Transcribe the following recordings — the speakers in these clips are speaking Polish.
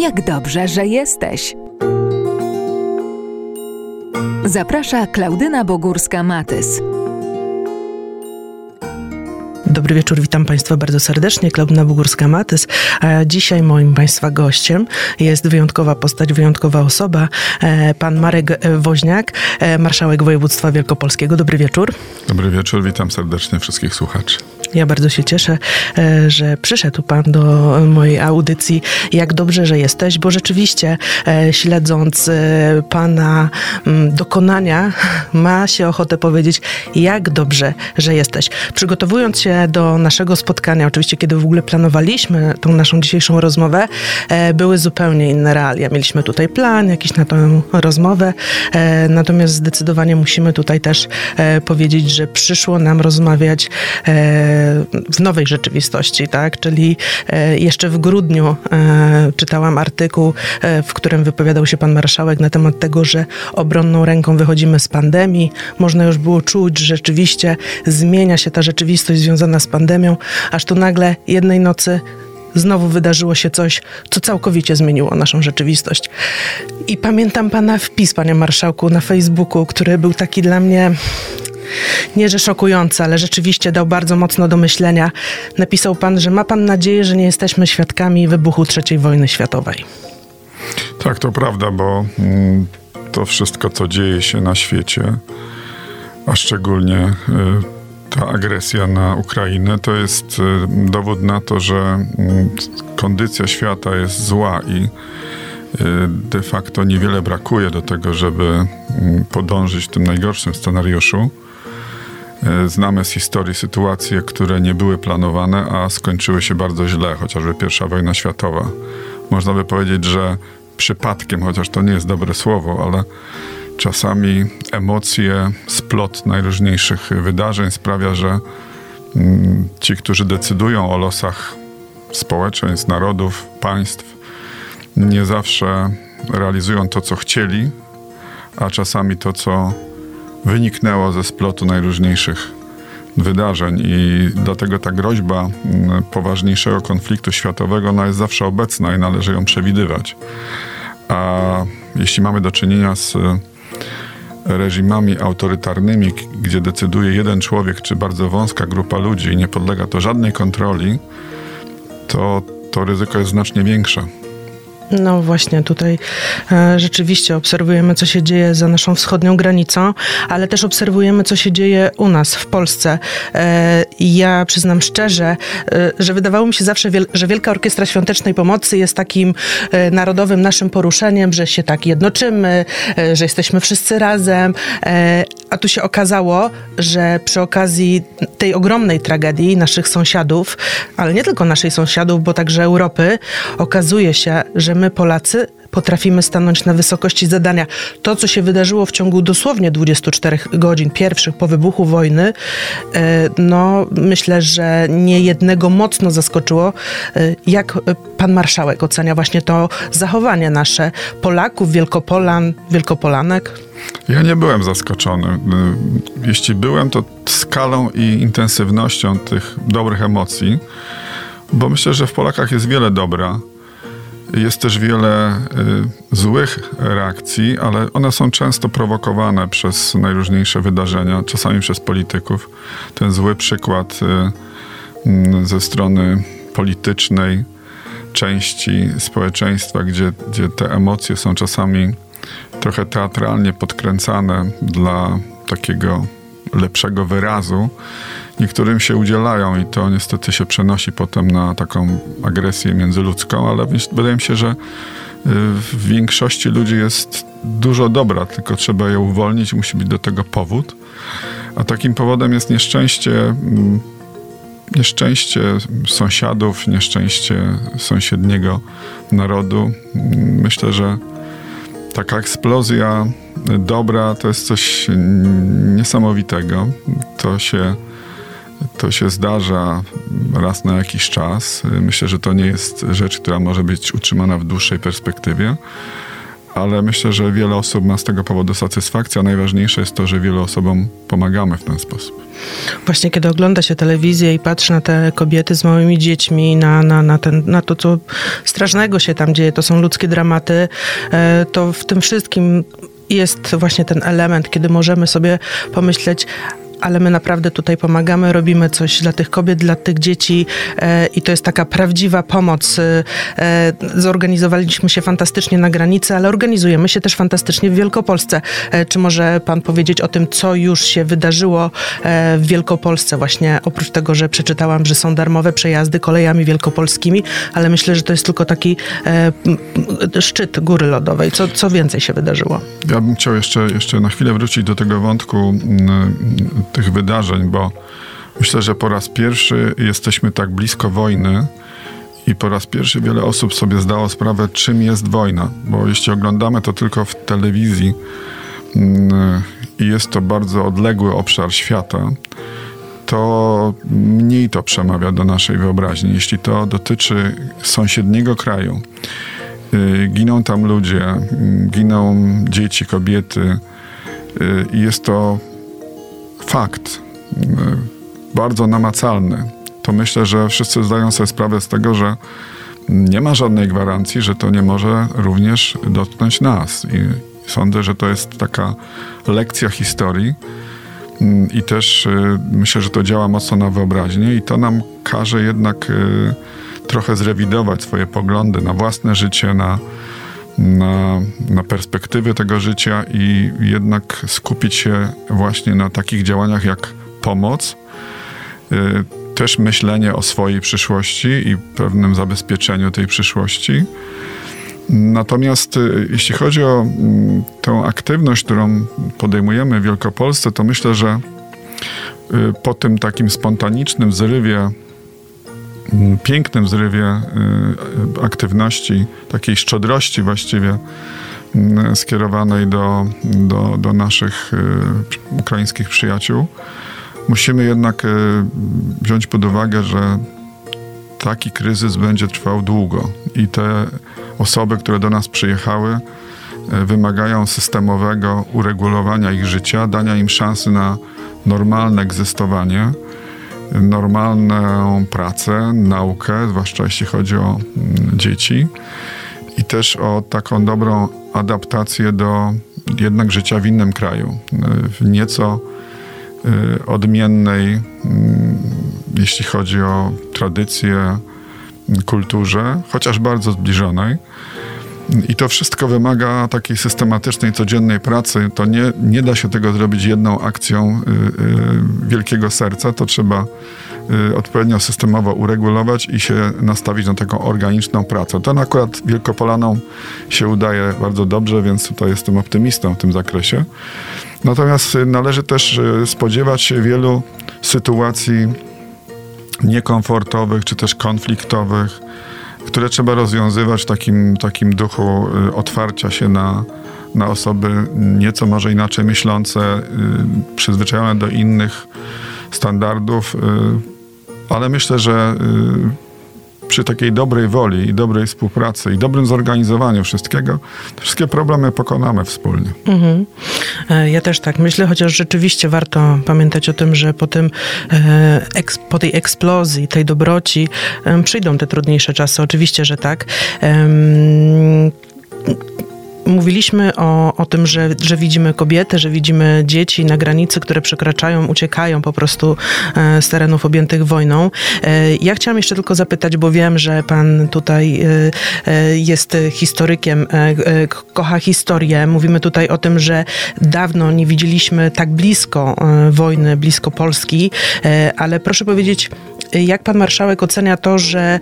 Jak dobrze, że jesteś. Zaprasza Klaudyna Bogórska-Matys. Dobry wieczór, witam Państwa bardzo serdecznie. Klaudyna Bugórska-Matys. A dzisiaj moim Państwa gościem jest wyjątkowa postać, wyjątkowa osoba, e, pan Marek Woźniak, e, marszałek województwa wielkopolskiego. Dobry wieczór. Dobry wieczór, witam serdecznie wszystkich słuchaczy. Ja bardzo się cieszę, e, że przyszedł Pan do mojej audycji. Jak dobrze, że jesteś, bo rzeczywiście śledząc Pana mm, dokonania, ma się ochotę powiedzieć, jak dobrze, że jesteś. Przygotowując się do naszego spotkania, oczywiście kiedy w ogóle planowaliśmy tą naszą dzisiejszą rozmowę, e, były zupełnie inne realia. Mieliśmy tutaj plan jakiś na tę rozmowę, e, natomiast zdecydowanie musimy tutaj też e, powiedzieć, że przyszło nam rozmawiać w nowej rzeczywistości, tak? Czyli jeszcze w grudniu czytałam artykuł, w którym wypowiadał się pan marszałek na temat tego, że obronną ręką wychodzimy z pandemii. Można już było czuć, że rzeczywiście zmienia się ta rzeczywistość związana z pandemią, aż tu nagle jednej nocy znowu wydarzyło się coś, co całkowicie zmieniło naszą rzeczywistość. I pamiętam pana wpis, panie marszałku, na Facebooku, który był taki dla mnie nie że szokujący, ale rzeczywiście dał bardzo mocno do myślenia. Napisał pan, że ma pan nadzieję, że nie jesteśmy świadkami wybuchu III wojny światowej. Tak, to prawda, bo mm, to wszystko, co dzieje się na świecie, a szczególnie y, ta agresja na Ukrainę to jest y, dowód na to, że mm, kondycja świata jest zła i y, de facto niewiele brakuje do tego, żeby mm, podążyć w tym najgorszym scenariuszu. Y, znamy z historii sytuacje, które nie były planowane, a skończyły się bardzo źle, chociażby I wojna światowa. Można by powiedzieć, że przypadkiem, chociaż to nie jest dobre słowo, ale czasami emocje, splot najróżniejszych wydarzeń sprawia, że mm, ci, którzy decydują o losach społeczeństw, narodów, państw, nie zawsze realizują to, co chcieli, a czasami to, co wyniknęło ze splotu najróżniejszych wydarzeń i dlatego ta groźba mm, poważniejszego konfliktu światowego ona jest zawsze obecna i należy ją przewidywać. A jeśli mamy do czynienia z reżimami autorytarnymi, gdzie decyduje jeden człowiek czy bardzo wąska grupa ludzi i nie podlega to żadnej kontroli, to to ryzyko jest znacznie większe. No właśnie, tutaj e, rzeczywiście obserwujemy, co się dzieje za naszą wschodnią granicą, ale też obserwujemy, co się dzieje u nas w Polsce. E, ja przyznam szczerze, e, że wydawało mi się zawsze, że Wielka Orkiestra Świątecznej Pomocy jest takim narodowym naszym poruszeniem, że się tak jednoczymy, że jesteśmy wszyscy razem, a tu się okazało, że przy okazji tej ogromnej tragedii naszych sąsiadów, ale nie tylko naszych sąsiadów, bo także Europy, okazuje się, że my Polacy potrafimy stanąć na wysokości zadania. To, co się wydarzyło w ciągu dosłownie 24 godzin pierwszych po wybuchu wojny, e, no myślę, że nie jednego mocno zaskoczyło. E, jak pan marszałek ocenia właśnie to zachowanie nasze Polaków, Wielkopolan, Wielkopolanek? Ja nie byłem zaskoczony. E, jeśli byłem, to skalą i intensywnością tych dobrych emocji, bo myślę, że w Polakach jest wiele dobra jest też wiele y, złych reakcji, ale one są często prowokowane przez najróżniejsze wydarzenia, czasami przez polityków. Ten zły przykład y, y, ze strony politycznej części społeczeństwa, gdzie, gdzie te emocje są czasami trochę teatralnie podkręcane dla takiego lepszego wyrazu, niektórym się udzielają i to niestety się przenosi potem na taką agresję międzyludzką, ale wydaje mi się, że y, w większości ludzi jest dużo dobra, tylko trzeba je uwolnić, musi być do tego powód. A takim powodem jest nieszczęście, mm, nieszczęście sąsiadów, nieszczęście sąsiedniego narodu. Myślę, że taka eksplozja dobra to jest coś niesamowitego. To się to się zdarza raz na jakiś czas. Myślę, że to nie jest rzecz, która może być utrzymana w dłuższej perspektywie, ale myślę, że wiele osób ma z tego powodu satysfakcję, a najważniejsze jest to, że wielu osobom pomagamy w ten sposób. Właśnie kiedy ogląda się telewizję i patrzy na te kobiety z małymi dziećmi, na, na, na, ten, na to, co strasznego się tam dzieje, to są ludzkie dramaty, e, to w tym wszystkim jest właśnie ten element, kiedy możemy sobie pomyśleć, ale my naprawdę tutaj pomagamy, robimy coś dla tych kobiet, dla tych dzieci e, i to jest taka prawdziwa pomoc. E, zorganizowaliśmy się fantastycznie na granicy, ale organizujemy się też fantastycznie w Wielkopolsce. E, czy może pan powiedzieć o tym, co już się wydarzyło w Wielkopolsce właśnie, oprócz tego, że przeczytałam, że są darmowe przejazdy kolejami wielkopolskimi, ale myślę, że to jest tylko taki szczyt góry lodowej. Co, co więcej się wydarzyło? Ja bym chciał jeszcze, jeszcze na chwilę wrócić do tego wątku tych wydarzeń, bo myślę, że po raz pierwszy jesteśmy tak blisko wojny i po raz pierwszy wiele osób sobie zdało sprawę, czym jest wojna, bo jeśli oglądamy to tylko w telewizji mm, i jest to bardzo odległy obszar świata, to mniej to przemawia do naszej wyobraźni. Jeśli to dotyczy sąsiedniego kraju, y, giną tam ludzie, mm, giną dzieci, kobiety y, i jest to fakt, y, bardzo namacalny, to myślę, że wszyscy zdają sobie sprawę z tego, że nie ma żadnej gwarancji, że to nie może również dotknąć nas. I sądzę, że to jest taka lekcja historii. Y, I też y, myślę, że to działa mocno na wyobraźnię, i to nam każe jednak trochę zrewidować swoje poglądy na własne życie, na, na, na perspektywy tego życia i jednak skupić się właśnie na takich działaniach jak pomoc, y, też myślenie o swojej przyszłości i pewnym zabezpieczeniu tej przyszłości. Natomiast y, jeśli chodzi o mm, tę aktywność, którą podejmujemy w Wielkopolsce, to myślę, że y, po tym takim spontanicznym zrywie pięknym zrywie y, aktywności, takiej szczodrości właściwie y, skierowanej do, do, do naszych y, ukraińskich przyjaciół. Musimy jednak wziąć pod uwagę, że taki kryzys będzie trwał długo i te osoby, które do nas przyjechały, wymagają systemowego uregulowania ich życia, dania im szansy na normalne egzystowanie normalną pracę, naukę, zwłaszcza jeśli chodzi o mm, dzieci i też o taką dobrą adaptację do jednak życia w innym kraju, w nieco y, odmiennej, mm, jeśli chodzi o tradycję, kulturze, chociaż bardzo zbliżonej. I to wszystko wymaga takiej systematycznej, codziennej pracy. To nie, nie da się tego zrobić jedną akcją y, y, wielkiego serca. To trzeba y, odpowiednio systemowo uregulować i się nastawić na taką organiczną pracę. To akurat Wielkopolanom się udaje bardzo dobrze, więc tutaj jestem optymistą w tym zakresie. Natomiast należy też y, spodziewać się wielu sytuacji niekomfortowych czy też konfliktowych które trzeba rozwiązywać w takim, takim duchu y, otwarcia się na, na osoby nieco może inaczej myślące, y, przyzwyczajone do innych standardów, y, ale myślę, że przy takiej dobrej woli i dobrej współpracy i dobrym zorganizowaniu wszystkiego, wszystkie problemy pokonamy wspólnie. Mhm. E, ja też tak myślę, chociaż rzeczywiście warto pamiętać o tym, że po, tym, e, po tej eksplozji, tej dobroci przyjdą te trudniejsze czasy. Oczywiście, że tak mówiliśmy o, o tym, że, że widzimy kobiety, że widzimy dzieci na granicy, które przekraczają, uciekają po prostu e, z terenów objętych wojną. E, ja chciałam jeszcze tylko zapytać, bo wiem, że pan tutaj e, jest historykiem, kocha historię. Mówimy tutaj o tym, że dawno nie widzieliśmy tak blisko wojny, blisko Polski, ale proszę powiedzieć, jak pan marszałek ocenia to, że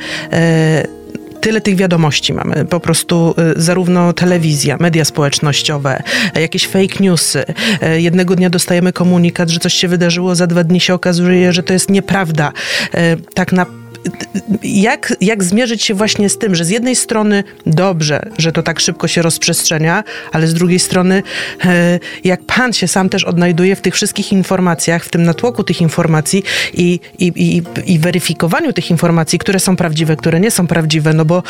tyle tych wiadomości mamy. Po prostu y, zarówno telewizja, media społecznościowe, jakieś fake newsy. Y, jednego dnia dostajemy komunikat, że coś się wydarzyło, za dwa dni się okazuje, że to jest nieprawda. Y, tak na jak, jak zmierzyć się właśnie z tym, że z jednej strony dobrze, że to tak szybko się rozprzestrzenia, ale z drugiej strony e, jak pan się sam też odnajduje w tych wszystkich informacjach, w tym natłoku tych informacji i, i, i, i weryfikowaniu tych informacji, które są prawdziwe, które nie są prawdziwe, no bo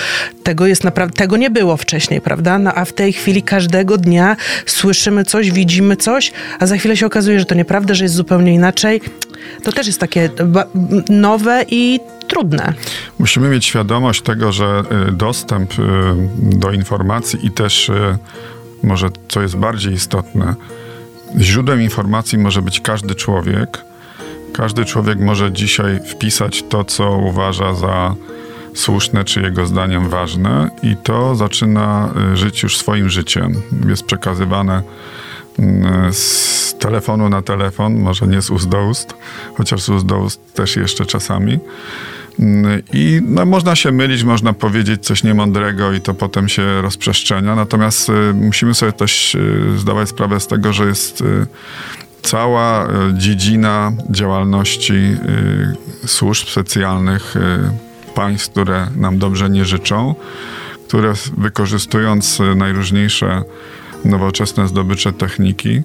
tego jest naprawdę, tego nie było wcześniej, prawda? No a w tej chwili każdego dnia słyszymy coś, widzimy coś, a za chwilę się okazuje, że to nieprawda, że jest zupełnie inaczej. To też jest takie nowe i trudne. Musimy mieć świadomość tego, że y, dostęp y, do informacji i też y, może co jest bardziej istotne, źródłem informacji może być każdy człowiek. Każdy człowiek może dzisiaj wpisać to, co uważa za słuszne, czy jego zdaniem ważne, i to zaczyna żyć już swoim życiem. Jest przekazywane z telefonu na telefon, może nie z ust do ust, chociaż z ust do ust też jeszcze czasami. I no, można się mylić, można powiedzieć coś niemądrego i to potem się rozprzestrzenia. Natomiast y, musimy sobie też y, zdawać sprawę z tego, że jest y, cała dziedzina działalności służb specjalnych państw, które nam dobrze nie życzą, które wykorzystując najróżniejsze nowoczesne zdobycze techniki,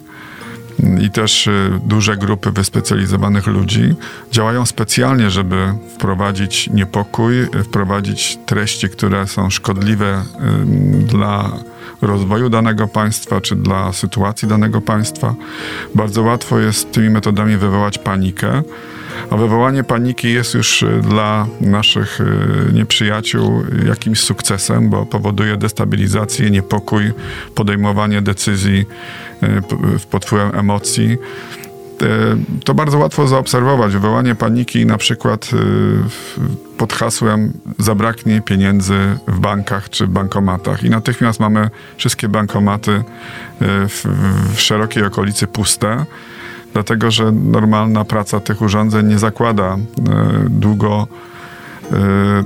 i też y, duże grupy wyspecjalizowanych ludzi działają specjalnie, żeby wprowadzić niepokój, wprowadzić treści, które są szkodliwe y, dla rozwoju danego państwa czy dla sytuacji danego państwa. Bardzo łatwo jest tymi metodami wywołać panikę. A wywołanie paniki jest już y, dla naszych nieprzyjaciół jakimś sukcesem, bo powoduje destabilizację, niepokój, podejmowanie decyzji pod wpływem emocji. E, to bardzo łatwo zaobserwować. Wywołanie paniki na przykład e, pod hasłem zabraknie pieniędzy w bankach czy bankomatach i natychmiast mamy wszystkie bankomaty e, w, w szerokiej okolicy puste, dlatego że normalna praca tych urządzeń nie zakłada długo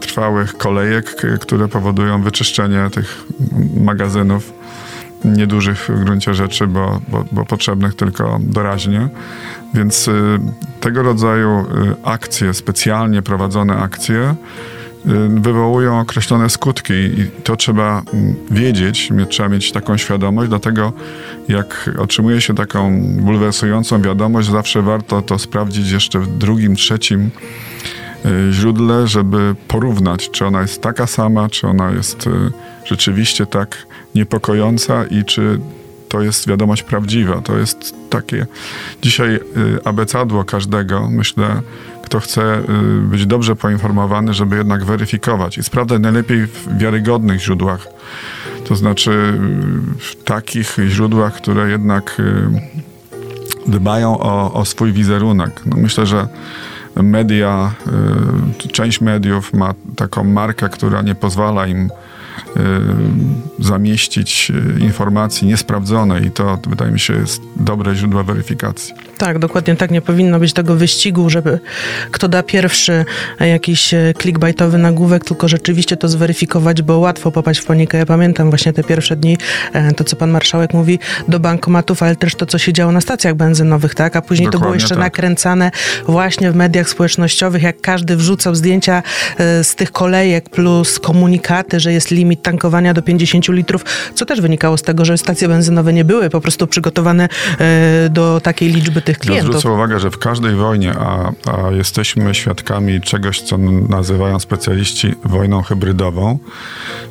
trwałych kolejek, które powodują wyczyszczenie tych magazynów niedużych w gruncie rzeczy, bo, bo, bo potrzebnych tylko doraźnie. Więc y, tego rodzaju akcje, specjalnie prowadzone akcje, wywołują określone skutki i to trzeba wiedzieć, trzeba mieć taką świadomość, dlatego jak otrzymuje się taką bulwersującą wiadomość, zawsze warto to sprawdzić jeszcze w drugim, trzecim źródle, żeby porównać, czy ona jest taka sama, czy ona jest rzeczywiście tak niepokojąca i czy to jest wiadomość prawdziwa. To jest takie dzisiaj y, abecadło każdego, myślę, kto chce y, być dobrze poinformowany, żeby jednak weryfikować i sprawdzać najlepiej w wiarygodnych źródłach. To znaczy y, w takich źródłach, które jednak dbają o, o swój wizerunek. No myślę, że media, część mediów ma taką markę, która nie pozwala im Y, zamieścić y, informacji niesprawdzonej i to wydaje mi się jest dobre źródło weryfikacji. Tak, dokładnie tak. Nie powinno być tego wyścigu, żeby kto da pierwszy jakiś e, clickbaitowy nagłówek, tylko rzeczywiście to zweryfikować, bo łatwo popaść w panikę. Ja pamiętam właśnie te pierwsze dni, e, to co pan marszałek mówi, do bankomatów, ale też to, co się działo na stacjach benzynowych, tak? A później Dokładnie to było jeszcze tak. nakręcane właśnie w mediach społecznościowych, jak każdy wrzucał zdjęcia e, z tych kolejek plus komunikaty, że jest limit tankowania do 50 litrów, co też wynikało z tego, że stacje benzynowe nie były po prostu przygotowane do takiej liczby tych klientów. Ja zwrócę uwagę, że w każdej wojnie, a, a jesteśmy świadkami czegoś, co nazywają specjaliści wojną hybrydową,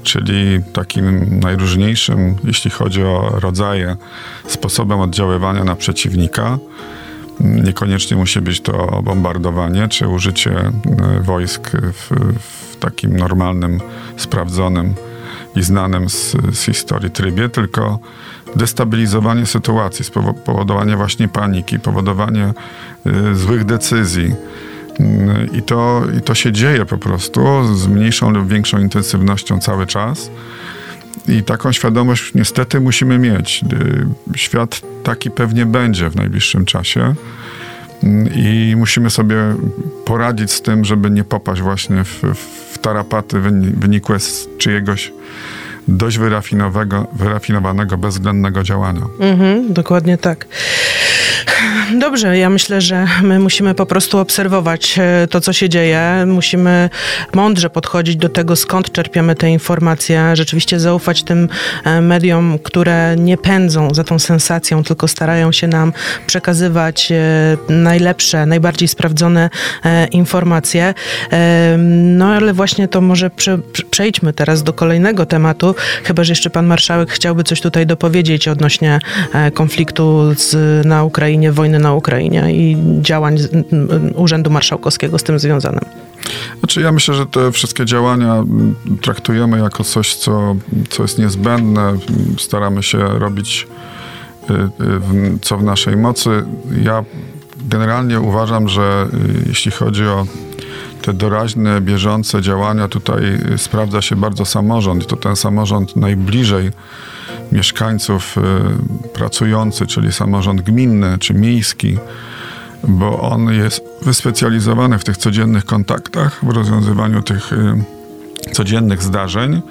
czyli takim najróżniejszym, jeśli chodzi o rodzaje, sposobem oddziaływania na przeciwnika. Niekoniecznie musi być to bombardowanie czy użycie e, wojsk w, w takim normalnym, sprawdzonym i znanym z, z historii trybie, tylko destabilizowanie sytuacji, spowodowanie właśnie paniki, powodowanie y, złych decyzji. Y, I to, I to się dzieje po prostu z mniejszą lub większą intensywnością cały czas. I taką świadomość niestety musimy mieć. Y, świat taki pewnie będzie w najbliższym czasie. I musimy sobie poradzić z tym, żeby nie popaść właśnie w, w tarapaty wynikłe z czyjegoś dość wyrafinowanego, wyrafinowanego, bezwzględnego działania. Mhm, dokładnie tak. Dobrze, ja myślę, że my musimy po prostu obserwować e, to, co się dzieje. Musimy mądrze podchodzić do tego, skąd czerpiemy te informacje. Rzeczywiście zaufać tym e, mediom, które nie pędzą za tą sensacją, tylko starają się nam przekazywać e, najlepsze, najbardziej sprawdzone informacje. No ale właśnie to może prze, przejdźmy teraz do kolejnego tematu, chyba że jeszcze pan marszałek chciałby coś tutaj dopowiedzieć odnośnie konfliktu z, na Ukrainie, wojny na Ukrainie i działań Urzędu Marszałkowskiego z tym związanym. Znaczy ja myślę, że te wszystkie działania traktujemy jako coś, co, co jest niezbędne. Staramy się robić y, y, co w naszej mocy. Ja generalnie uważam, że y, jeśli chodzi o te doraźne, bieżące działania, tutaj sprawdza się bardzo samorząd. To ten samorząd najbliżej mieszkańców y, pracujący, czyli samorząd gminny czy miejski, bo on jest wyspecjalizowany w tych codziennych kontaktach, w rozwiązywaniu tych y, codziennych zdarzeń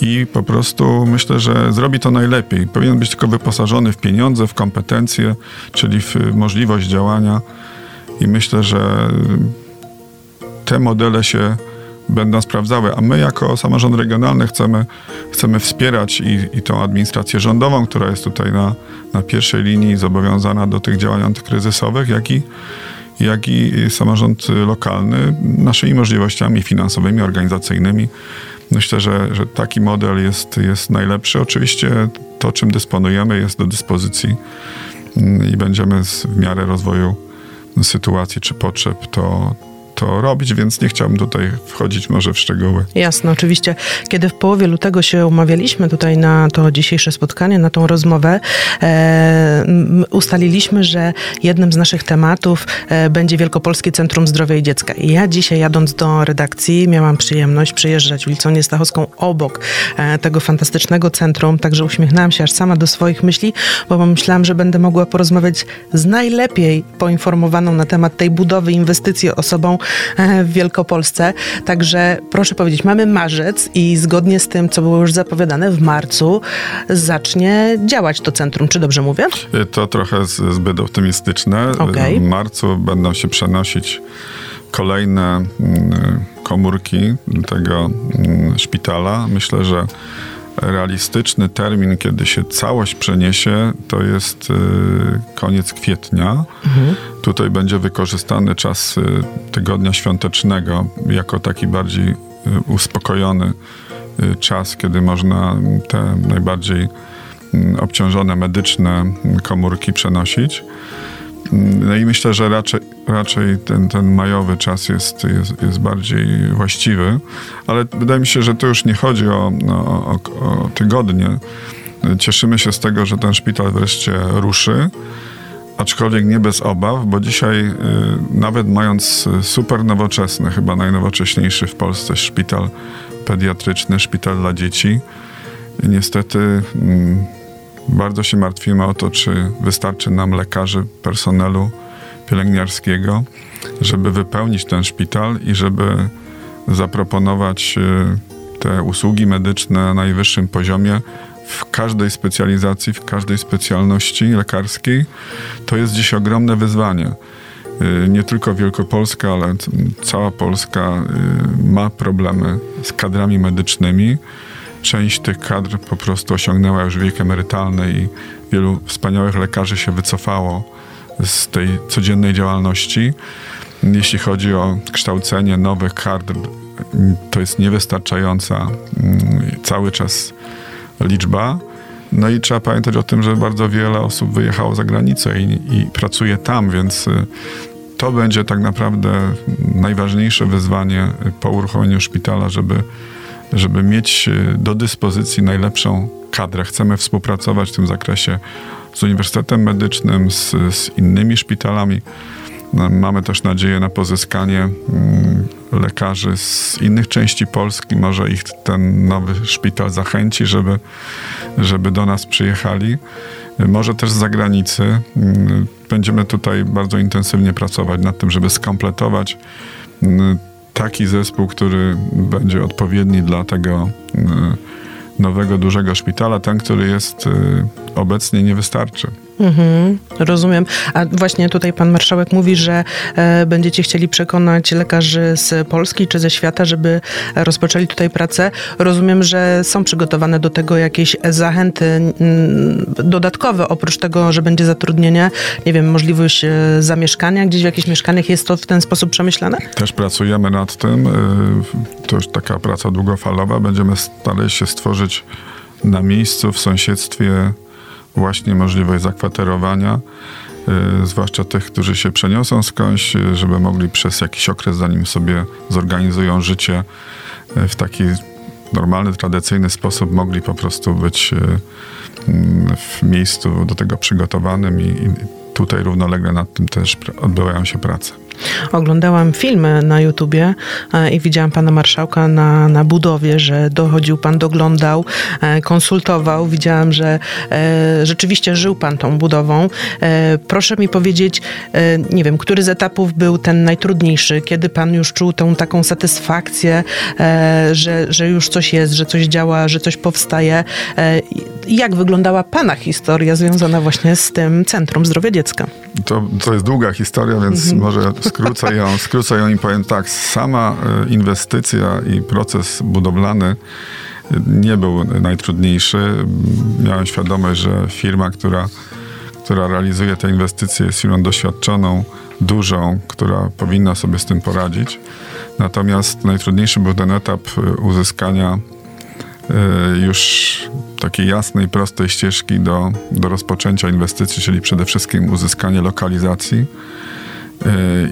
i po prostu myślę, że zrobi to najlepiej. Powinien być tylko wyposażony w pieniądze, w kompetencje, czyli w możliwość działania i myślę, że te modele się będą sprawdzały. A my jako samorząd regionalny chcemy, chcemy wspierać i, i tą administrację rządową, która jest tutaj na, na pierwszej linii zobowiązana do tych działań antykryzysowych, jak i, jak i samorząd lokalny naszymi możliwościami finansowymi, organizacyjnymi. Myślę, że, że taki model jest, jest najlepszy. Oczywiście to, czym dysponujemy, jest do dyspozycji mm, i będziemy w miarę rozwoju sytuacji czy potrzeb to, to robić, więc nie chciałbym tutaj wchodzić może w szczegóły. Jasne, oczywiście. Kiedy w połowie lutego się umawialiśmy tutaj na to dzisiejsze spotkanie, na tą rozmowę, e, ustaliliśmy, że jednym z naszych tematów e, będzie Wielkopolskie Centrum Zdrowia i Dziecka. I ja dzisiaj jadąc do redakcji miałam przyjemność przyjeżdżać ulicą Niestachowską obok e, tego fantastycznego centrum, także uśmiechnęłam się aż sama do swoich myśli, bo pomyślałam, że będę mogła porozmawiać z najlepiej poinformowaną na temat tej budowy inwestycji osobą, w Wielkopolsce. Także proszę powiedzieć, mamy marzec i zgodnie z tym, co było już zapowiadane, w marcu zacznie działać to centrum. Czy dobrze mówię? E, to trochę zbyt optymistyczne. Okay. W marcu będą się przenosić kolejne mm, komórki tego mm, szpitala. Myślę, że realistyczny termin, kiedy się całość przeniesie, to jest y, koniec kwietnia. Mhm. Tutaj będzie wykorzystany czas y, tygodnia świątecznego jako taki bardziej y, uspokojony czas, kiedy można te najbardziej mm, obciążone medyczne komórki przenosić. No i myślę, że raczej, raczej ten, ten majowy czas jest, jest, jest bardziej właściwy, ale wydaje mi się, że to już nie chodzi o, o, o tygodnie. Cieszymy się z tego, że ten szpital wreszcie ruszy aczkolwiek nie bez obaw, bo dzisiaj y, nawet mając super nowoczesny, chyba najnowocześniejszy w Polsce szpital pediatryczny, szpital dla dzieci, niestety mm, bardzo się martwimy o to, czy wystarczy nam lekarzy, personelu pielęgniarskiego, żeby wypełnić ten szpital i żeby zaproponować y, te usługi medyczne na najwyższym poziomie w każdej specjalizacji, w każdej specjalności lekarskiej. To jest dziś ogromne wyzwanie. Y, nie tylko Wielkopolska, ale cała Polska y, ma problemy z kadrami medycznymi część tych kadr po prostu osiągnęła już wiek emerytalny i wielu wspaniałych lekarzy się wycofało z tej codziennej działalności. Jeśli chodzi o kształcenie nowych kadr, to jest niewystarczająca mm, cały czas liczba. No i trzeba pamiętać o tym, że bardzo wiele osób wyjechało za granicę i, i pracuje tam, więc y, to będzie tak naprawdę najważniejsze wyzwanie po uruchomieniu szpitala, żeby żeby mieć e, do dyspozycji najlepszą kadrę. Chcemy współpracować w tym zakresie z Uniwersytetem Medycznym, z, z innymi szpitalami. No, mamy też nadzieję na pozyskanie mm, lekarzy z innych części Polski. Może ich ten nowy szpital zachęci, żeby, żeby do nas przyjechali. Może też z zagranicy. Mm, będziemy tutaj bardzo intensywnie pracować nad tym, żeby skompletować mm, taki zespół, który będzie odpowiedni dla tego e, nowego, dużego szpitala. Ten, który jest e, obecnie, nie wystarczy. Mhm, rozumiem. A właśnie tutaj pan marszałek mówi, że e, będziecie chcieli przekonać lekarzy z Polski czy ze świata, żeby rozpoczęli tutaj pracę. Rozumiem, że są przygotowane do tego jakieś zachęty mm, dodatkowe, oprócz tego, że będzie zatrudnienie, nie wiem, możliwość e, zamieszkania gdzieś w jakichś mieszkaniach. Jest to w ten sposób przemyślane? Też pracujemy nad tym. E, to już taka praca długofalowa. Będziemy starali się stworzyć na miejscu, w sąsiedztwie właśnie możliwość zakwaterowania, y, zwłaszcza tych, którzy się przeniosą skądś, y, żeby mogli przez jakiś okres, zanim sobie zorganizują życie y, w taki normalny, tradycyjny sposób, mogli po prostu być mm, w miejscu do tego przygotowanym i, i tutaj równolegle nad tym też odbywają się prace. Oglądałam filmy na YouTubie e, i widziałam pana marszałka na, na budowie, że dochodził pan, doglądał, e, konsultował. Widziałam, że e, rzeczywiście żył pan tą budową. Proszę mi powiedzieć, nie wiem, który z etapów był ten najtrudniejszy? Kiedy pan już czuł tą taką satysfakcję, że, że już coś jest, że coś działa, że coś powstaje? Jak wyglądała pana historia związana właśnie z tym Centrum Zdrowia Dziecka? To, to jest długa historia, więc mhm. może skrócę ją, skrócę ją i powiem tak. Sama e, inwestycja i proces budowlany e, nie był najtrudniejszy. Miałem świadomość, że firma, która, która realizuje te inwestycje jest firmą doświadczoną, dużą, która powinna sobie z tym poradzić. Natomiast najtrudniejszy był ten etap e, uzyskania już takiej jasnej, prostej ścieżki do, do rozpoczęcia inwestycji, czyli przede wszystkim uzyskanie lokalizacji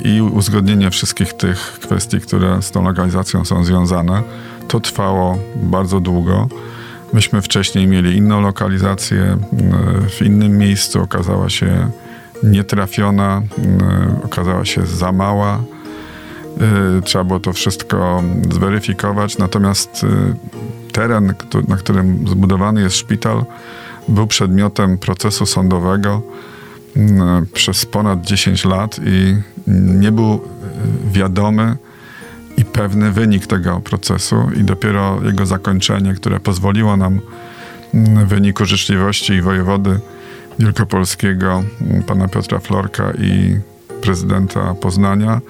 i uzgodnienie wszystkich tych kwestii, które z tą lokalizacją są związane. To trwało bardzo długo. Myśmy wcześniej mieli inną lokalizację y, w innym miejscu, okazała się nietrafiona, y, okazała się za mała. Trzeba było to wszystko zweryfikować, natomiast teren, na którym zbudowany jest szpital, był przedmiotem procesu sądowego przez ponad 10 lat i nie był e, wiadomy i pewny wynik tego procesu i dopiero jego zakończenie, które pozwoliło nam w wyniku życzliwości i wojewody wielkopolskiego pana Piotra Florka i prezydenta Poznania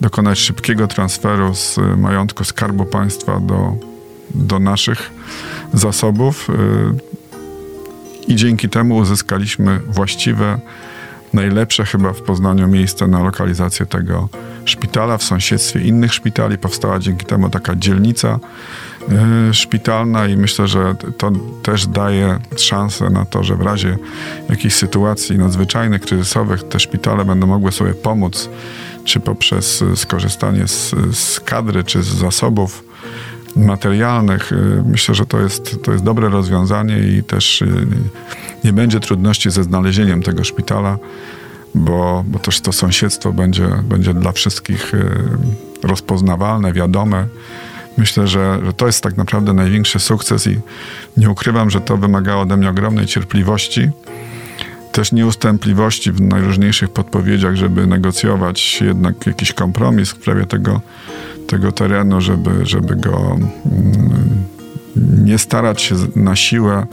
dokonać szybkiego transferu z majątku Skarbu Państwa do do naszych zasobów i dzięki temu uzyskaliśmy właściwe, najlepsze chyba w Poznaniu miejsce na lokalizację tego szpitala. W sąsiedztwie innych szpitali powstała dzięki temu taka dzielnica y, szpitalna i myślę, że to też daje szansę na to, że w razie jakichś sytuacji nadzwyczajnych, kryzysowych te szpitale będą mogły sobie pomóc, czy poprzez skorzystanie z, z kadry, czy z zasobów materialnych. Y, myślę, że to jest, to jest dobre rozwiązanie i też y, nie będzie trudności ze znalezieniem tego szpitala, bo, bo też to sąsiedztwo będzie, będzie dla wszystkich y, rozpoznawalne, wiadome. Myślę, że, że to jest tak naprawdę największy sukces i nie ukrywam, że to wymagało ode mnie ogromnej cierpliwości, też nieustępliwości w najróżniejszych podpowiedziach, żeby negocjować jednak jakiś kompromis w sprawie tego, tego terenu, żeby, żeby go mm, nie starać się na siłę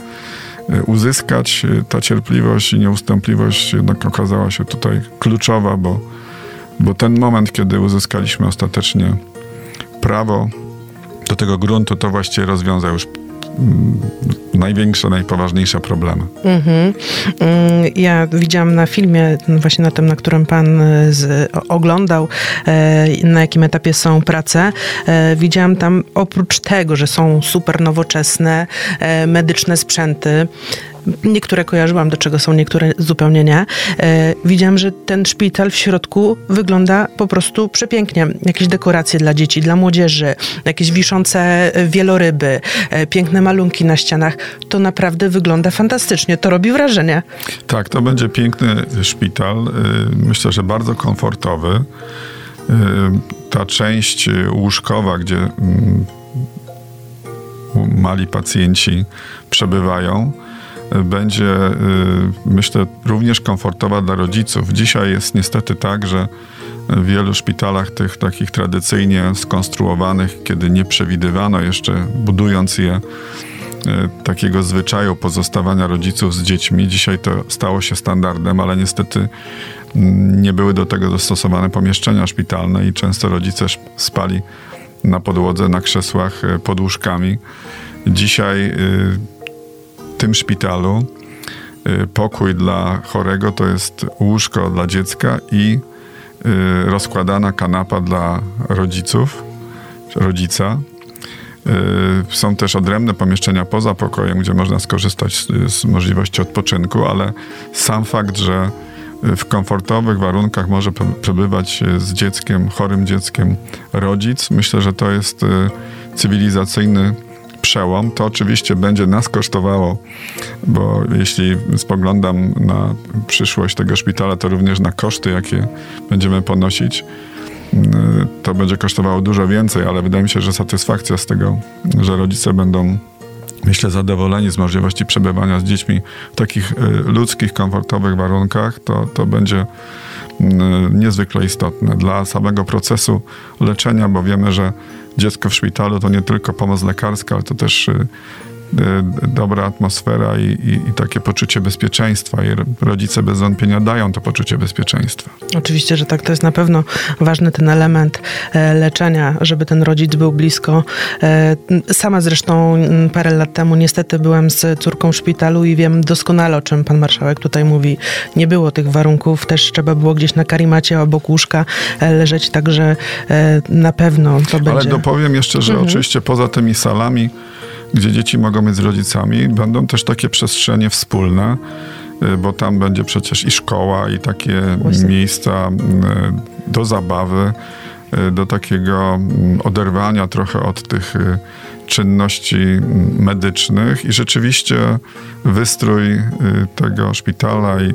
y, uzyskać. Y, ta cierpliwość i nieustępliwość jednak okazała się tutaj kluczowa, bo, bo ten moment, kiedy uzyskaliśmy ostatecznie prawo do tego gruntu, to właściwie rozwiązał już największe, najpoważniejsze problemy. Mhm. Mm, ja widziałam na filmie, właśnie na tym, na którym pan e, z, oglądał, e, na jakim etapie są prace. E, widziałam tam oprócz tego, że są super nowoczesne medyczne sprzęty, Niektóre kojarzyłam, do czego są niektóre zupełnie nie. E, widziałam, że ten szpital w środku wygląda po prostu przepięknie. Jakieś dekoracje dla dzieci, dla młodzieży, jakieś wiszące wieloryby, e, piękne malunki na ścianach. To naprawdę wygląda fantastycznie. To robi wrażenie. Tak, to będzie piękny szpital. E, myślę, że bardzo komfortowy. E, ta część łóżkowa, gdzie mm, mali pacjenci przebywają, będzie, y, myślę, również komfortowa dla rodziców. Dzisiaj jest niestety tak, że w wielu szpitalach tych takich tradycyjnie skonstruowanych, kiedy nie przewidywano jeszcze, budując je, takiego zwyczaju pozostawania rodziców z dziećmi. Dzisiaj to stało się standardem, ale niestety mm, nie były do tego dostosowane pomieszczenia szpitalne i często rodzice spali na podłodze, na krzesłach, pod łóżkami. Dzisiaj tym szpitalu pokój dla chorego to jest łóżko dla dziecka i rozkładana kanapa dla rodziców, rodzica. Y, są też odrębne pomieszczenia poza pokojem, gdzie można skorzystać z, z możliwości odpoczynku, ale sam fakt, że w komfortowych warunkach może przebywać z dzieckiem, chorym dzieckiem rodzic, myślę, że to jest y, cywilizacyjny przełom. To oczywiście będzie nas kosztowało, bo jeśli spoglądam na przyszłość tego szpitala, to również na koszty, jakie będziemy ponosić to będzie kosztowało dużo więcej, ale wydaje mi się, że satysfakcja z tego, że rodzice będą myślę, zadowoleni z możliwości przebywania z dziećmi w takich y, ludzkich, komfortowych warunkach, to, to będzie y, niezwykle istotne dla samego procesu leczenia, bo wiemy, że dziecko w szpitalu to nie tylko pomoc lekarska, ale to też y, dobra atmosfera i, i, i, takie poczucie bezpieczeństwa. I rodzice bez wątpienia dają to poczucie bezpieczeństwa. Oczywiście, że tak. To jest na pewno ważny ten element e, leczenia, żeby ten rodzic był blisko. E, sama zresztą parę lat temu niestety byłem z córką w szpitalu i wiem doskonale, o czym pan marszałek tutaj mówi. Nie było tych warunków, też trzeba było gdzieś na karimacie obok łóżka e, leżeć, także na pewno to będzie... Ale dopowiem jeszcze, że mhm. oczywiście poza tymi salami gdzie dzieci mogą mieć z rodzicami. Będą też takie przestrzenie wspólne, y, bo tam będzie przecież i szkoła, i takie Właśnie. miejsca y, do zabawy, y, do takiego mm, oderwania trochę od tych czynności mm, medycznych i rzeczywiście wystrój tego szpitala i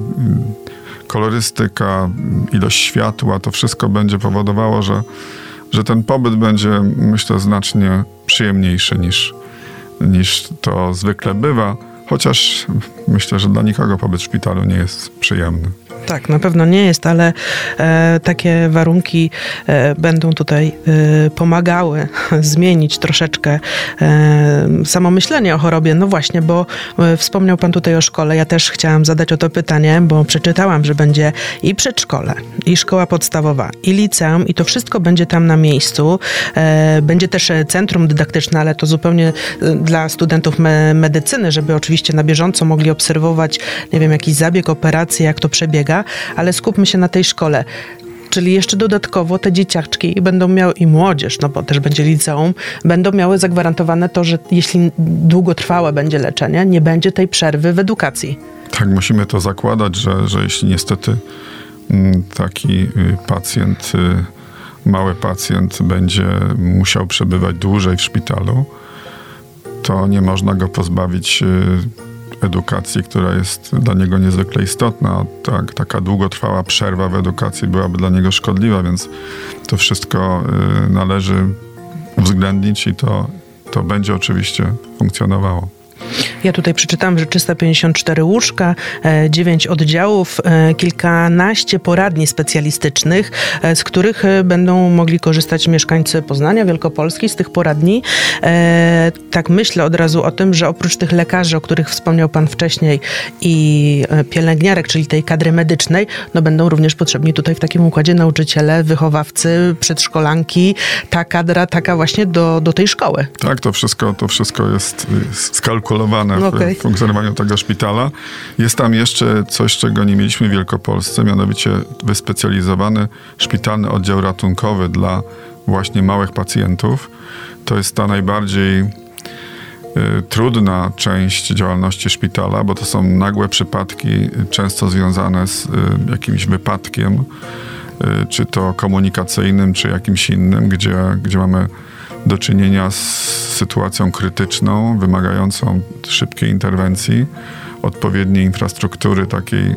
kolorystyka, ilość światła, to wszystko będzie powodowało, że, że ten pobyt będzie, myślę, znacznie przyjemniejszy niż, niż to zwykle bywa, chociaż myślę, że dla nikogo pobyt w szpitalu nie jest przyjemny. Tak, na pewno nie jest, ale e, takie warunki e, będą tutaj e, pomagały zmienić troszeczkę e, samo myślenie o chorobie. No właśnie, bo e, wspomniał Pan tutaj o szkole. Ja też chciałam zadać o to pytanie, bo przeczytałam, że będzie i przedszkole, i szkoła podstawowa, i liceum, i to wszystko będzie tam na miejscu. E, będzie też centrum dydaktyczne, ale to zupełnie dla studentów me medycyny, żeby oczywiście na bieżąco mogli obserwować, nie wiem, jakiś zabieg, operację, jak to przebiega ale skupmy się na tej szkole. Czyli jeszcze dodatkowo te dzieciaczki będą miały i młodzież, no bo też będzie liceum, będą miały zagwarantowane to, że jeśli długotrwałe będzie leczenie, nie będzie tej przerwy w edukacji. Tak, musimy to zakładać, że, że jeśli niestety mm, taki y, pacjent, y, mały pacjent będzie musiał przebywać dłużej w szpitalu, to nie można go pozbawić y, edukacji, która jest dla niego niezwykle istotna. Tak, taka długotrwała przerwa w edukacji byłaby dla niego szkodliwa, więc to wszystko y, należy uwzględnić i to, to będzie oczywiście funkcjonowało. Ja tutaj przeczytałam, że 354 łóżka, 9 e, oddziałów, e, kilkanaście poradni specjalistycznych, e, z których będą mogli korzystać mieszkańcy Poznania, Wielkopolski, z tych poradni. Tak myślę od razu o tym, że oprócz tych lekarzy, o których wspomniał Pan wcześniej i pielęgniarek, czyli tej kadry medycznej, no będą również potrzebni tutaj w takim układzie nauczyciele, wychowawcy, przedszkolanki, ta kadra taka właśnie do, do tej szkoły. Tak, to wszystko, to wszystko jest skalkulowane w, okay. w funkcjonowaniu tego szpitala. Jest tam jeszcze coś, czego nie mieliśmy w Wielkopolsce, mianowicie wyspecjalizowany szpitalny oddział ratunkowy dla właśnie małych pacjentów. To jest ta najbardziej y, trudna część działalności szpitala, bo to są nagłe przypadki, często związane z y, jakimś wypadkiem, y, czy to komunikacyjnym, czy jakimś innym, gdzie, gdzie mamy do czynienia z sytuacją krytyczną, wymagającą szybkiej interwencji, odpowiedniej infrastruktury takiej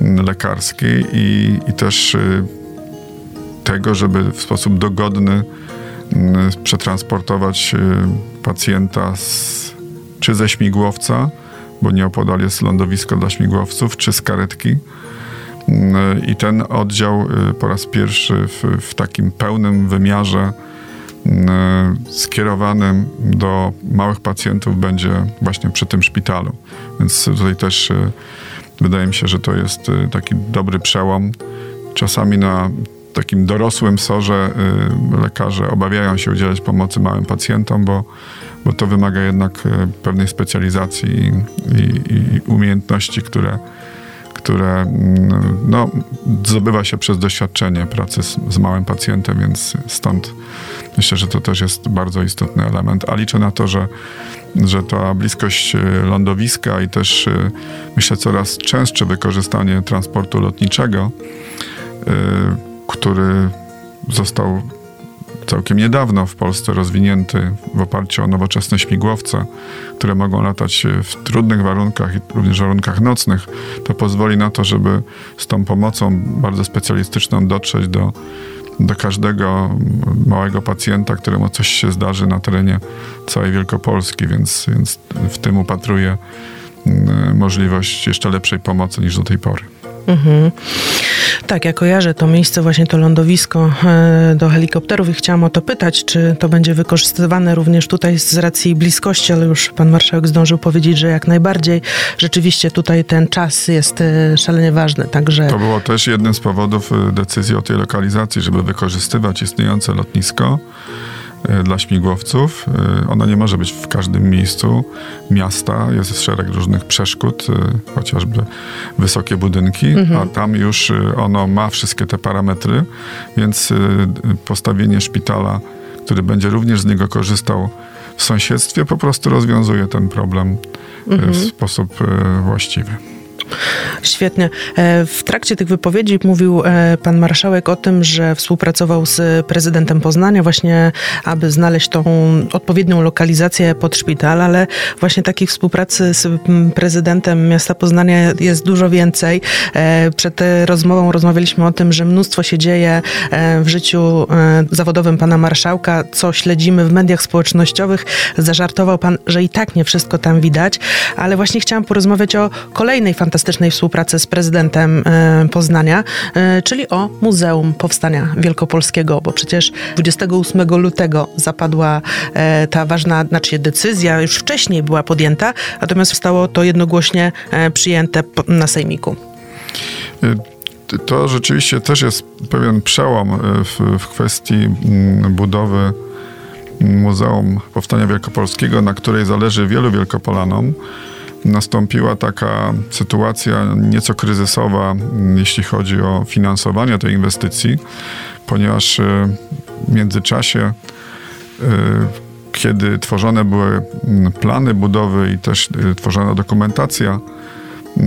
mm, lekarskiej i, i też y, tego, żeby w sposób dogodny mm, przetransportować y, pacjenta z, czy ze śmigłowca, bo nieopodal jest lądowisko dla śmigłowców, czy z karetki. Mm, I ten oddział y, po raz pierwszy w, w takim pełnym wymiarze skierowanym do małych pacjentów będzie właśnie przy tym szpitalu. Więc tutaj też wydaje mi się, że to jest taki dobry przełom. Czasami na takim dorosłym sorze lekarze obawiają się udzielać pomocy małym pacjentom, bo, bo to wymaga jednak pewnej specjalizacji i, i, i umiejętności, które które mm, no, zdobywa się przez doświadczenie pracy z, z, małym pacjentem, więc stąd myślę, że to też jest bardzo istotny element. A liczę na to, że, że ta bliskość e, lądowiska i też e, myślę coraz częstsze wykorzystanie transportu lotniczego, e, który został całkiem niedawno w Polsce rozwinięty w oparciu o nowoczesne śmigłowce, które mogą latać w trudnych warunkach i również warunkach nocnych, to pozwoli na to, żeby z tą pomocą bardzo specjalistyczną dotrzeć do, do każdego małego pacjenta, któremu coś się zdarzy na terenie całej Wielkopolski, więc, więc w tym upatruję mm, możliwość jeszcze lepszej pomocy niż do tej pory. Mhm. Tak, ja kojarzę to miejsce, właśnie to lądowisko e, do helikopterów i chciałam o to pytać, czy to będzie wykorzystywane również tutaj z racji bliskości, ale już pan marszałek zdążył powiedzieć, że jak najbardziej. Rzeczywiście tutaj ten czas jest e, szalenie ważny, także... To było też jednym z powodów e, decyzji o tej lokalizacji, żeby wykorzystywać istniejące lotnisko dla śmigłowców. E, ono nie może być w każdym miejscu miasta. Jest szereg różnych przeszkód, e, chociażby wysokie budynki, mhm. a tam już ono ma wszystkie te parametry, więc postawienie szpitala, który będzie również z niego korzystał w sąsiedztwie, po prostu rozwiązuje ten problem mhm. w sposób właściwy. Świetnie. E, w trakcie tych wypowiedzi mówił e, pan marszałek o tym, że współpracował z prezydentem Poznania właśnie, aby znaleźć tą odpowiednią lokalizację pod szpital, ale właśnie takiej współpracy z prezydentem miasta Poznania jest dużo więcej. E, przed rozmową rozmawialiśmy o tym, że mnóstwo się dzieje w życiu zawodowym pana marszałka, co śledzimy w mediach społecznościowych. Zażartował pan, że i tak nie wszystko tam widać, ale właśnie chciałam porozmawiać o kolejnej fantastycznej współpracy współpracę z prezydentem e, Poznania, e, czyli o Muzeum Powstania Wielkopolskiego, bo przecież 28 lutego zapadła e, ta ważna, znaczy decyzja, już wcześniej była podjęta, natomiast zostało to jednogłośnie przyjęte na Sejmiku. To rzeczywiście też jest pewien przełom w, w kwestii mm, budowy Muzeum Powstania Wielkopolskiego, na której zależy wielu Wielkopolanom nastąpiła taka sytuacja nieco kryzysowa, jeśli chodzi o finansowanie tej inwestycji, ponieważ e, w międzyczasie, e, kiedy tworzone były plany budowy i też e, tworzona dokumentacja,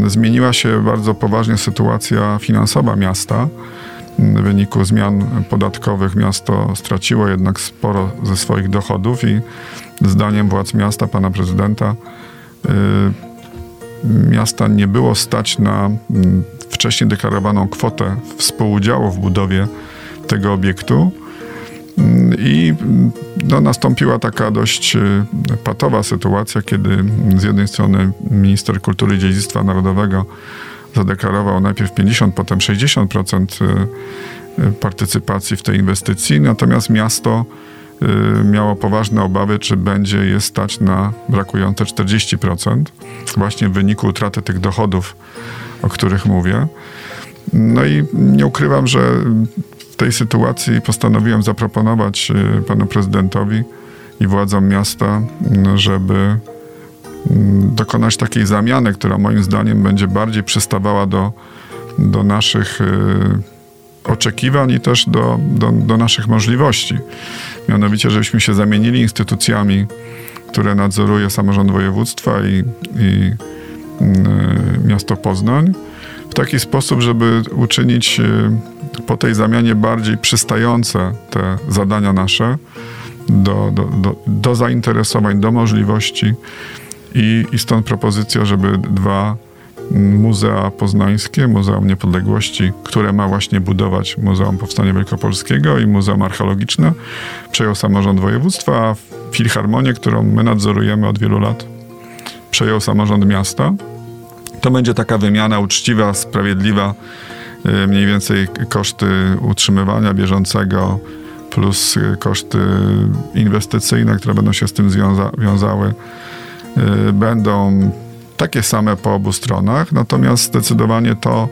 zmieniła się bardzo poważnie sytuacja finansowa miasta. W wyniku zmian podatkowych miasto straciło jednak sporo ze swoich dochodów i zdaniem władz miasta, pana prezydenta, Y, miasta nie było stać na mm, wcześniej deklarowaną kwotę współudziału w budowie tego obiektu. Mm, I mm, no, nastąpiła taka dość y, patowa sytuacja, kiedy z jednej strony minister kultury i dziedzictwa narodowego zadeklarował najpierw 50, potem 60% y, partycypacji w tej inwestycji, natomiast miasto Y, miało poważne obawy, czy będzie je stać na brakujące 40%, właśnie w wyniku utraty tych dochodów, o których mówię. No i nie ukrywam, że w tej sytuacji postanowiłem zaproponować y, panu prezydentowi i władzom miasta, żeby mm, dokonać takiej zamiany, która moim zdaniem będzie bardziej przystawała do, do naszych y, oczekiwań i też do, do, do naszych możliwości. Mianowicie, żebyśmy się zamienili instytucjami, które nadzoruje samorząd województwa i, i y, miasto Poznań, w taki sposób, żeby uczynić y, po tej zamianie bardziej przystające te zadania nasze do, do, do, do zainteresowań, do możliwości. I, I stąd propozycja, żeby dwa Muzea Poznańskie, Muzeum Niepodległości, które ma właśnie budować Muzeum Powstania Wielkopolskiego i Muzeum Archeologiczne, przejął samorząd województwa, a Filharmonię, którą my nadzorujemy od wielu lat, przejął samorząd miasta. To będzie taka wymiana uczciwa, sprawiedliwa, y, mniej więcej koszty utrzymywania bieżącego plus koszty inwestycyjne, które będą się z tym wiązały, będą takie same po obu stronach, natomiast zdecydowanie to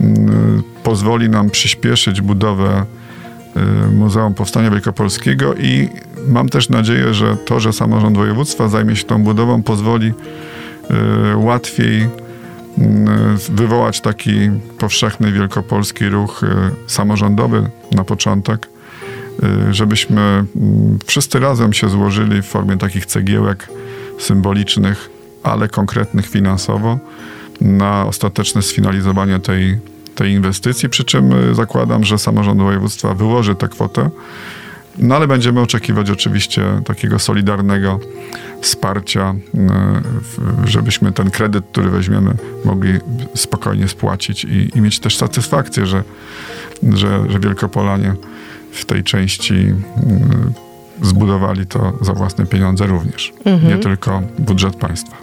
mm, pozwoli nam przyspieszyć budowę Muzeum Powstania Wielkopolskiego i mam też nadzieję, że to, że samorząd województwa zajmie się tą budową, pozwoli łatwiej mm, wywołać taki powszechny wielkopolski ruch samorządowy na początek, żebyśmy mm, wszyscy razem się złożyli w formie takich cegiełek symbolicznych ale konkretnych finansowo na ostateczne sfinalizowanie tej, tej inwestycji, przy czym y, zakładam, że samorząd województwa wyłoży tę kwotę, no ale będziemy oczekiwać oczywiście takiego solidarnego wsparcia, y, żebyśmy ten kredyt, który weźmiemy, mogli spokojnie spłacić i, i mieć też satysfakcję, że, że, że Wielkopolanie w tej części y, zbudowali to za własne pieniądze również, mhm. nie tylko budżet państwa.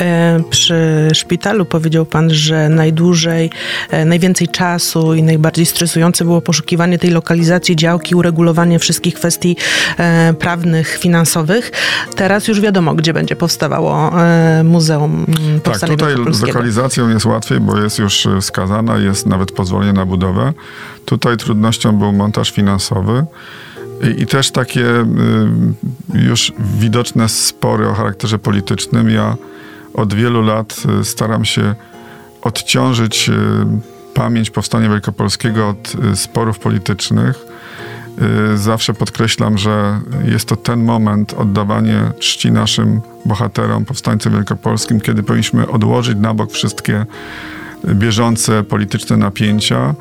E, przy szpitalu powiedział pan, że najdłużej, e, najwięcej czasu i najbardziej stresujące było poszukiwanie tej lokalizacji działki, uregulowanie wszystkich kwestii e, prawnych, finansowych. Teraz już wiadomo, gdzie będzie powstawało Muzeum Powstania Tak, tutaj z lokalizacją jest łatwiej, bo jest już skazana, jest nawet pozwolenie na budowę. Tutaj trudnością był montaż finansowy. I, też takie już widoczne spory o charakterze politycznym. Ja od wielu lat y, staram się odciążyć y, pamięć Powstania Wielkopolskiego od y, sporów politycznych. Zawsze podkreślam, że jest to ten moment oddawanie czci naszym bohaterom, powstańcom wielkopolskim, kiedy powinniśmy odłożyć na bok wszystkie bieżące polityczne napięcia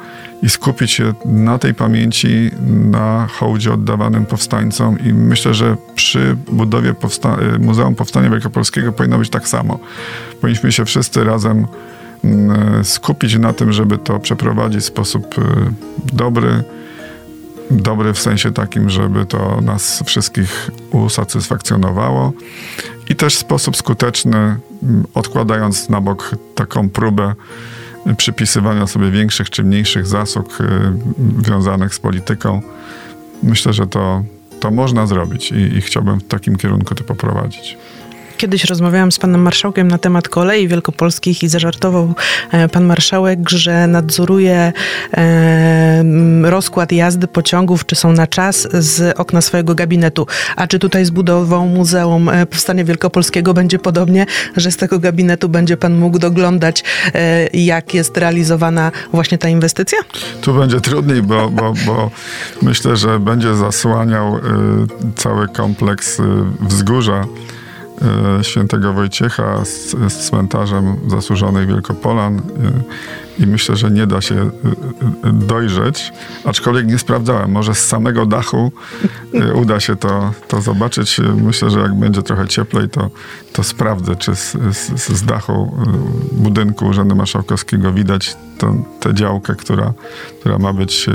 i skupić się na tej pamięci, na hołdzie oddawanym powstańcom i myślę, że przy budowie powsta- Muzeum Powstania Wielkopolskiego powinno być tak samo. Powinniśmy się wszyscy razem mm, skupić na tym, żeby to przeprowadzić w sposób y, dobry, dobry w sensie takim, żeby to nas wszystkich usatysfakcjonowało i też w sposób skuteczny, mm, odkładając na bok taką próbę przypisywania sobie większych czy mniejszych zasług y, związanych z polityką. Myślę, że to, to można zrobić i, i chciałbym w takim kierunku to poprowadzić. Kiedyś rozmawiałam z panem marszałkiem na temat kolei wielkopolskich i zażartował e, pan marszałek, że nadzoruje e, rozkład jazdy pociągów, czy są na czas z okna swojego gabinetu. A czy tutaj z budową Muzeum e, Powstania Wielkopolskiego będzie podobnie, że z tego gabinetu będzie pan mógł doglądać, jak jest realizowana właśnie ta inwestycja? Tu będzie trudniej, bo, bo, bo myślę, że będzie zasłaniał cały kompleks wzgórza świętego Wojciecha z, z cmentarzem zasłużonych Wielkopolan e, i myślę, że nie da się e, dojrzeć, aczkolwiek nie sprawdzałem. Może z samego dachu uda się to, to zobaczyć. Myślę, że jak będzie trochę cieplej, to, to sprawdzę, czy z, z, z dachu budynku Urzędu Marszałkowskiego widać tę działkę, która, która ma być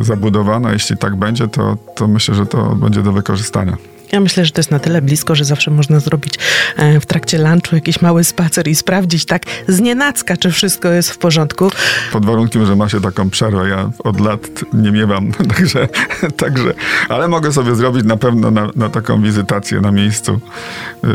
zabudowana. Jeśli tak będzie, to, to myślę, że to będzie do wykorzystania. Ja myślę, że to jest na tyle blisko, że zawsze można zrobić e, w trakcie lunchu jakiś mały spacer i sprawdzić tak z nienacka, czy wszystko jest w porządku. Pod warunkiem, że ma się taką przerwę. Ja od lat nie miewam, także, także ale mogę sobie zrobić na pewno na, na taką wizytację na miejscu. Yy,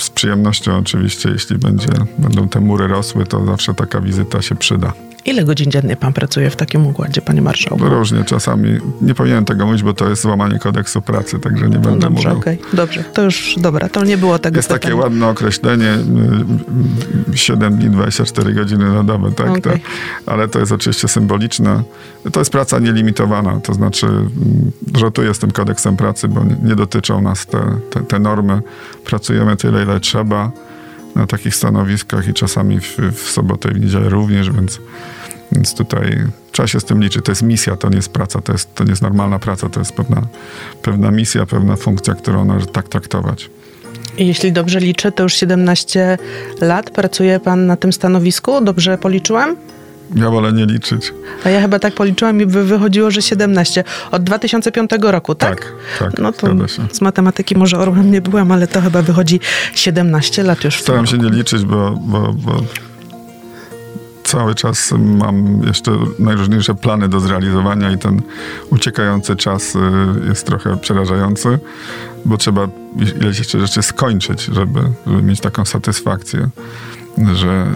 z przyjemnością oczywiście, jeśli będzie, będą te mury rosły, to zawsze taka wizyta się przyda. Ile godzin dziennie pan pracuje w takim układzie, panie marszałku? Różnie, czasami. Nie powinienem tego mówić, bo to jest złamanie kodeksu pracy, także nie no będę dobrze, mówił. Okay. Dobrze, to już dobra, to nie było tego Jest pytania. takie ładne określenie 7 dni, 24 godziny na dobę, tak? Okay. To, ale to jest oczywiście symboliczne. To jest praca nielimitowana, to znaczy żartuję z tym kodeksem pracy, bo nie, nie dotyczą nas te, te, te normy. Pracujemy tyle, ile trzeba na takich stanowiskach i czasami w, w sobotę i w niedzielę również, więc więc tutaj trzeba się z tym liczyć. To jest misja, to nie jest praca, to, jest, to nie jest normalna praca, to jest pewna, pewna misja, pewna funkcja, którą należy tak traktować. Jeśli dobrze liczę, to już 17 lat pracuje pan na tym stanowisku. Dobrze policzyłam? Ja wolę nie liczyć. A ja chyba tak policzyłam i by wychodziło, że 17. Od 2005 roku, tak? Tak, tak. No to z matematyki może orłem nie byłam, ale to chyba wychodzi 17 lat już. Staram się nie liczyć, bo, bo, bo cały czas mam jeszcze najróżniejsze plany do zrealizowania i ten uciekający czas y, jest trochę przerażający, bo trzeba ileś jeszcze rzeczy skończyć, żeby, żeby mieć taką satysfakcję, że,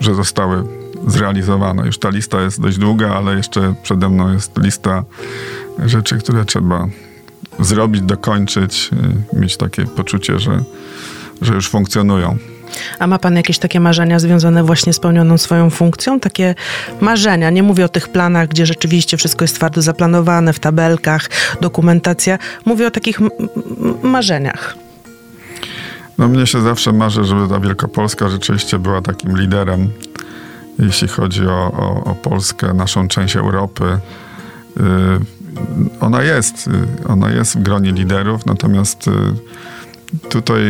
y, że zostały zrealizowane. Już ta lista jest dość długa, ale jeszcze przede mną jest lista rzeczy, które trzeba zrobić, dokończyć, y, mieć takie poczucie, że, że już funkcjonują. A ma pan jakieś takie marzenia związane właśnie z pełnioną swoją funkcją? Takie marzenia, nie mówię o tych planach, gdzie rzeczywiście wszystko jest twardo zaplanowane, w tabelkach, dokumentacja. Mówię o takich marzeniach. No mnie się zawsze marzy, żeby ta Wielkopolska rzeczywiście była takim liderem, jeśli chodzi o, o, o Polskę, naszą część Europy. Yy, ona jest, y, ona jest w gronie liderów, natomiast yy, tutaj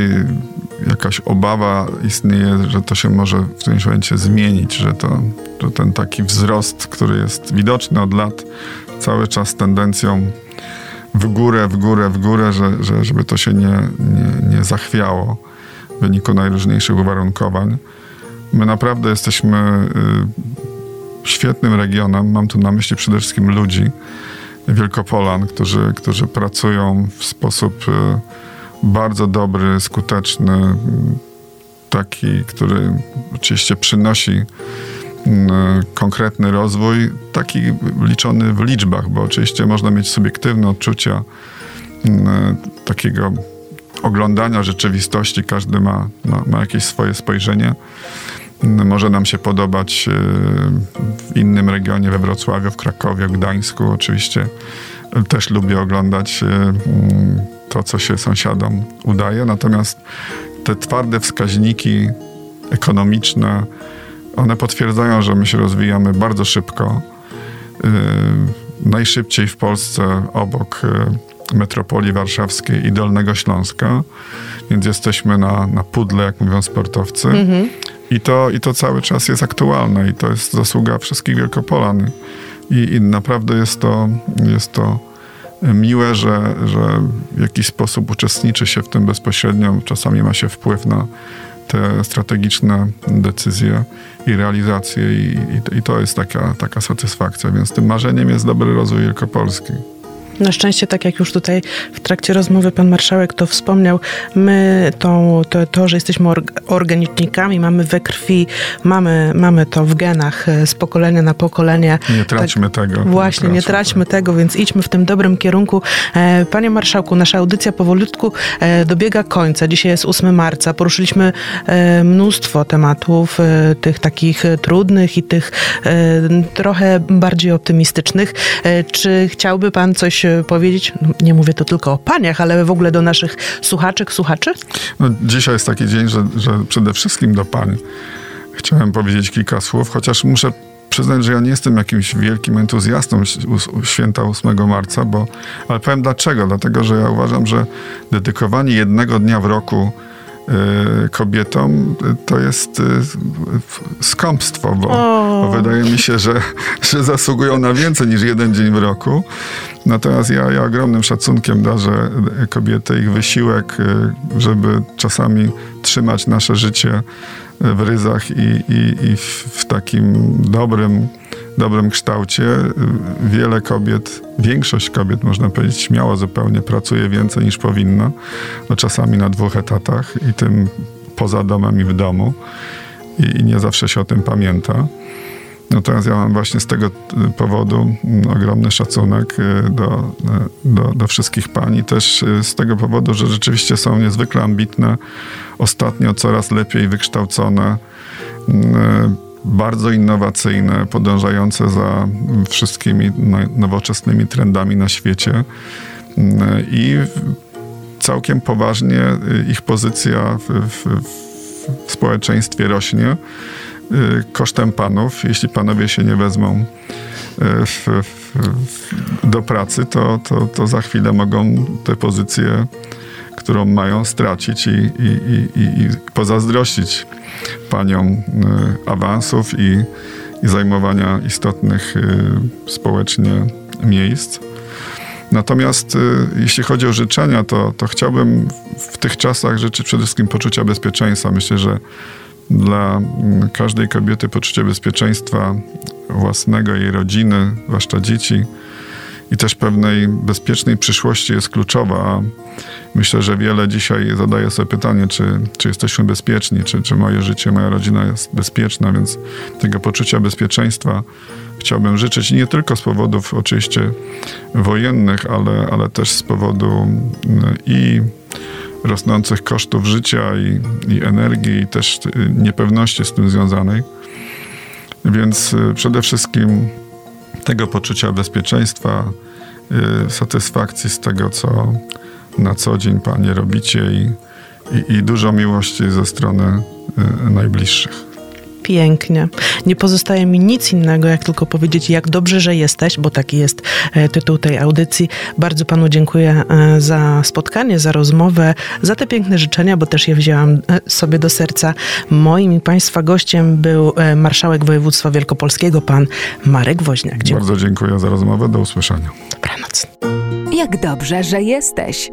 jakaś obawa istnieje, że to się może w którymś momencie zmienić, że, to, że ten taki wzrost, który jest widoczny od lat, cały czas tendencją w górę, w górę, w górę, że, że, żeby to się nie, nie, nie zachwiało w wyniku najróżniejszych uwarunkowań. My naprawdę jesteśmy y, świetnym regionem, mam tu na myśli przede wszystkim ludzi, Wielkopolan, którzy, którzy pracują w sposób y, bardzo dobry, skuteczny, taki, który oczywiście przynosi mm, konkretny rozwój, taki liczony w liczbach, bo oczywiście można mieć subiektywne odczucia takiego oglądania rzeczywistości, każdy ma, ma, ma jakieś swoje spojrzenie. Mm, może nam się podobać y, w innym regionie, we Wrocławiu, w Krakowie, w Gdańsku. Oczywiście też lubię oglądać y, to, co się sąsiadom udaje. Natomiast te twarde wskaźniki ekonomiczne, one potwierdzają, że my się rozwijamy bardzo szybko. Najszybciej w Polsce obok metropolii warszawskiej i Dolnego Śląska, więc jesteśmy na, na pudle, jak mówią sportowcy. Mhm. I, to, I to cały czas jest aktualne i to jest zasługa wszystkich Wielkopolan. I, i naprawdę jest to, jest to miłe, że, że w jakiś sposób uczestniczy się w tym bezpośrednio. Czasami ma się wpływ na te strategiczne decyzje i realizacje i, i, i to jest taka, taka satysfakcja. Więc tym marzeniem jest dobry rozwój Wielkopolski. Na szczęście, tak jak już tutaj w trakcie rozmowy pan marszałek to wspomniał, my tą, to, to że jesteśmy organicznikami, mamy we krwi, mamy, mamy to w genach e, z pokolenia na pokolenie. Nie traćmy tak, tego. Właśnie, nie traćmy tego, więc idźmy w tym dobrym kierunku. E, panie marszałku, nasza audycja powolutku e, dobiega końca. Dzisiaj jest 8 marca. Poruszyliśmy mnóstwo tematów, tych takich trudnych i tych trochę bardziej optymistycznych. Czy chciałby pan coś powiedzieć, no, nie mówię to tylko o paniach, ale w ogóle do naszych słuchaczek, słuchaczy? No, dzisiaj jest taki dzień, że, że przede wszystkim do pań chciałem powiedzieć kilka słów, chociaż muszę przyznać, że ja nie jestem jakimś wielkim entuzjastą święta 8 marca, bo, ale powiem dlaczego. Dlatego, że ja uważam, że dedykowanie jednego dnia w roku kobietom, to jest y, skąpstwo, bo, bo, wydaje mi się, że, że zasługują na więcej niż jeden dzień w roku. Natomiast ja, ja ogromnym szacunkiem darzę kobiety, ich wysiłek, y, żeby czasami trzymać nasze życie w ryzach i, i, i w takim dobrym dobrym kształcie. Wiele kobiet, większość kobiet, można powiedzieć, śmiało zupełnie pracuje więcej niż powinno, no czasami na dwóch etatach i tym poza domem i w domu. I, i nie zawsze się o tym pamięta. Natomiast ja mam właśnie z tego powodu ogromny szacunek y, do, do, do wszystkich pań też z tego powodu, że rzeczywiście są niezwykle ambitne, ostatnio coraz lepiej wykształcone y, bardzo innowacyjne, podążające za wszystkimi nowoczesnymi trendami na świecie i całkiem poważnie ich pozycja w, w, w społeczeństwie rośnie y, kosztem panów. Jeśli panowie się nie wezmą y, w, do pracy, to, to, to za chwilę mogą te pozycje którą mają stracić i, i, i, i pozazdrościć paniom y, awansów i, i zajmowania istotnych y, społecznie miejsc. Natomiast y, jeśli chodzi o życzenia, to, to chciałbym w tych czasach życzyć przede wszystkim poczucia bezpieczeństwa. Myślę, że dla każdej kobiety poczucie bezpieczeństwa własnego, jej rodziny, zwłaszcza dzieci i też pewnej bezpiecznej przyszłości jest kluczowa. Myślę, że wiele dzisiaj zadaje sobie pytanie, czy, czy jesteśmy bezpieczni, czy, czy moje życie, moja rodzina jest bezpieczna, więc tego poczucia bezpieczeństwa chciałbym życzyć nie tylko z powodów oczywiście wojennych, ale, ale też z powodu mm, i rosnących kosztów życia i, i energii, i też y, niepewności z tym związanej. Więc y, przede wszystkim tego poczucia bezpieczeństwa, y, satysfakcji z tego, co na co dzień Panie robicie i, i, i dużo miłości ze strony najbliższych pięknie. Nie pozostaje mi nic innego, jak tylko powiedzieć, jak dobrze, że jesteś, bo taki jest e, tytuł tej audycji. Bardzo panu dziękuję e, za spotkanie, za rozmowę, za te piękne życzenia, bo też je wzięłam e, sobie do serca. Moim i państwa gościem był marszałek województwa wielkopolskiego, pan Marek Woźniak. Dziękuję. Bardzo dziękuję za rozmowę. Do usłyszenia. Dobranoc. Jak dobrze, że jesteś.